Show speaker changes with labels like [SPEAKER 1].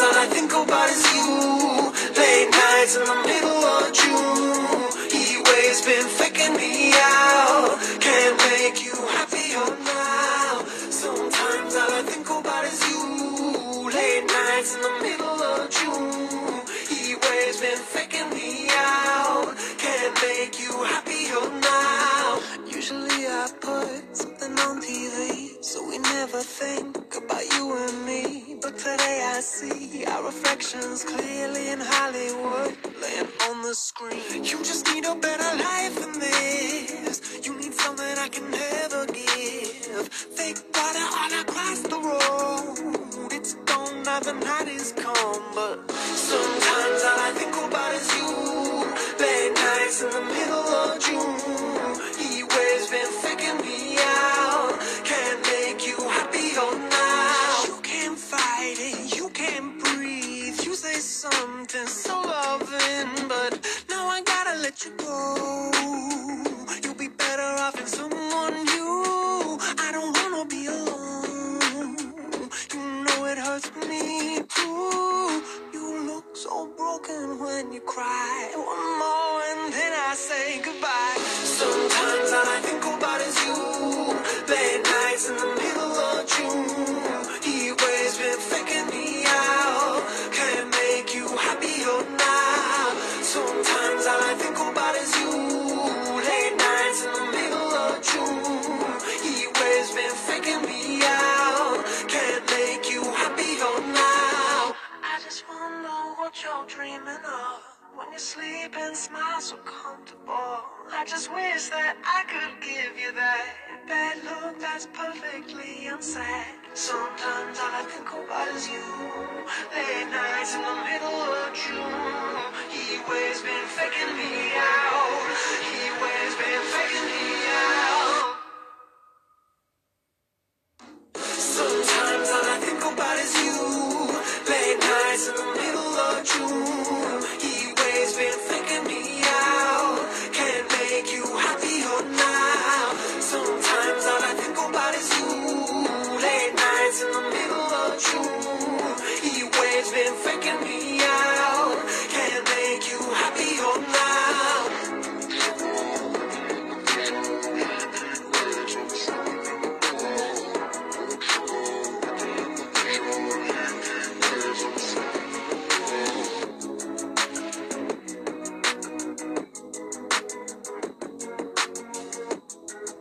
[SPEAKER 1] about is you. Late nights in the middle of June. He always been faking me out. Can't make you happier now. Sometimes all I think about is you. Late nights in the middle of June. See our reflections clearly in Hollywood, laying on the screen. You just need a better life than this. You need something I can never give. Fake water all across the road. It's gone now the night is come, but sometimes all I think about is you. Late nights in the middle something so loving, but now I gotta let you go. You'll be better off in someone new. I don't wanna be alone. You know it hurts me too. You look so broken when you cry. One more and then I say goodbye. What you're dreaming of. When you sleep and smile so comfortable. I just wish that I could give you that bad look that's perfectly unsaid. Sometimes all I think about is you. Late nights in the middle of June. He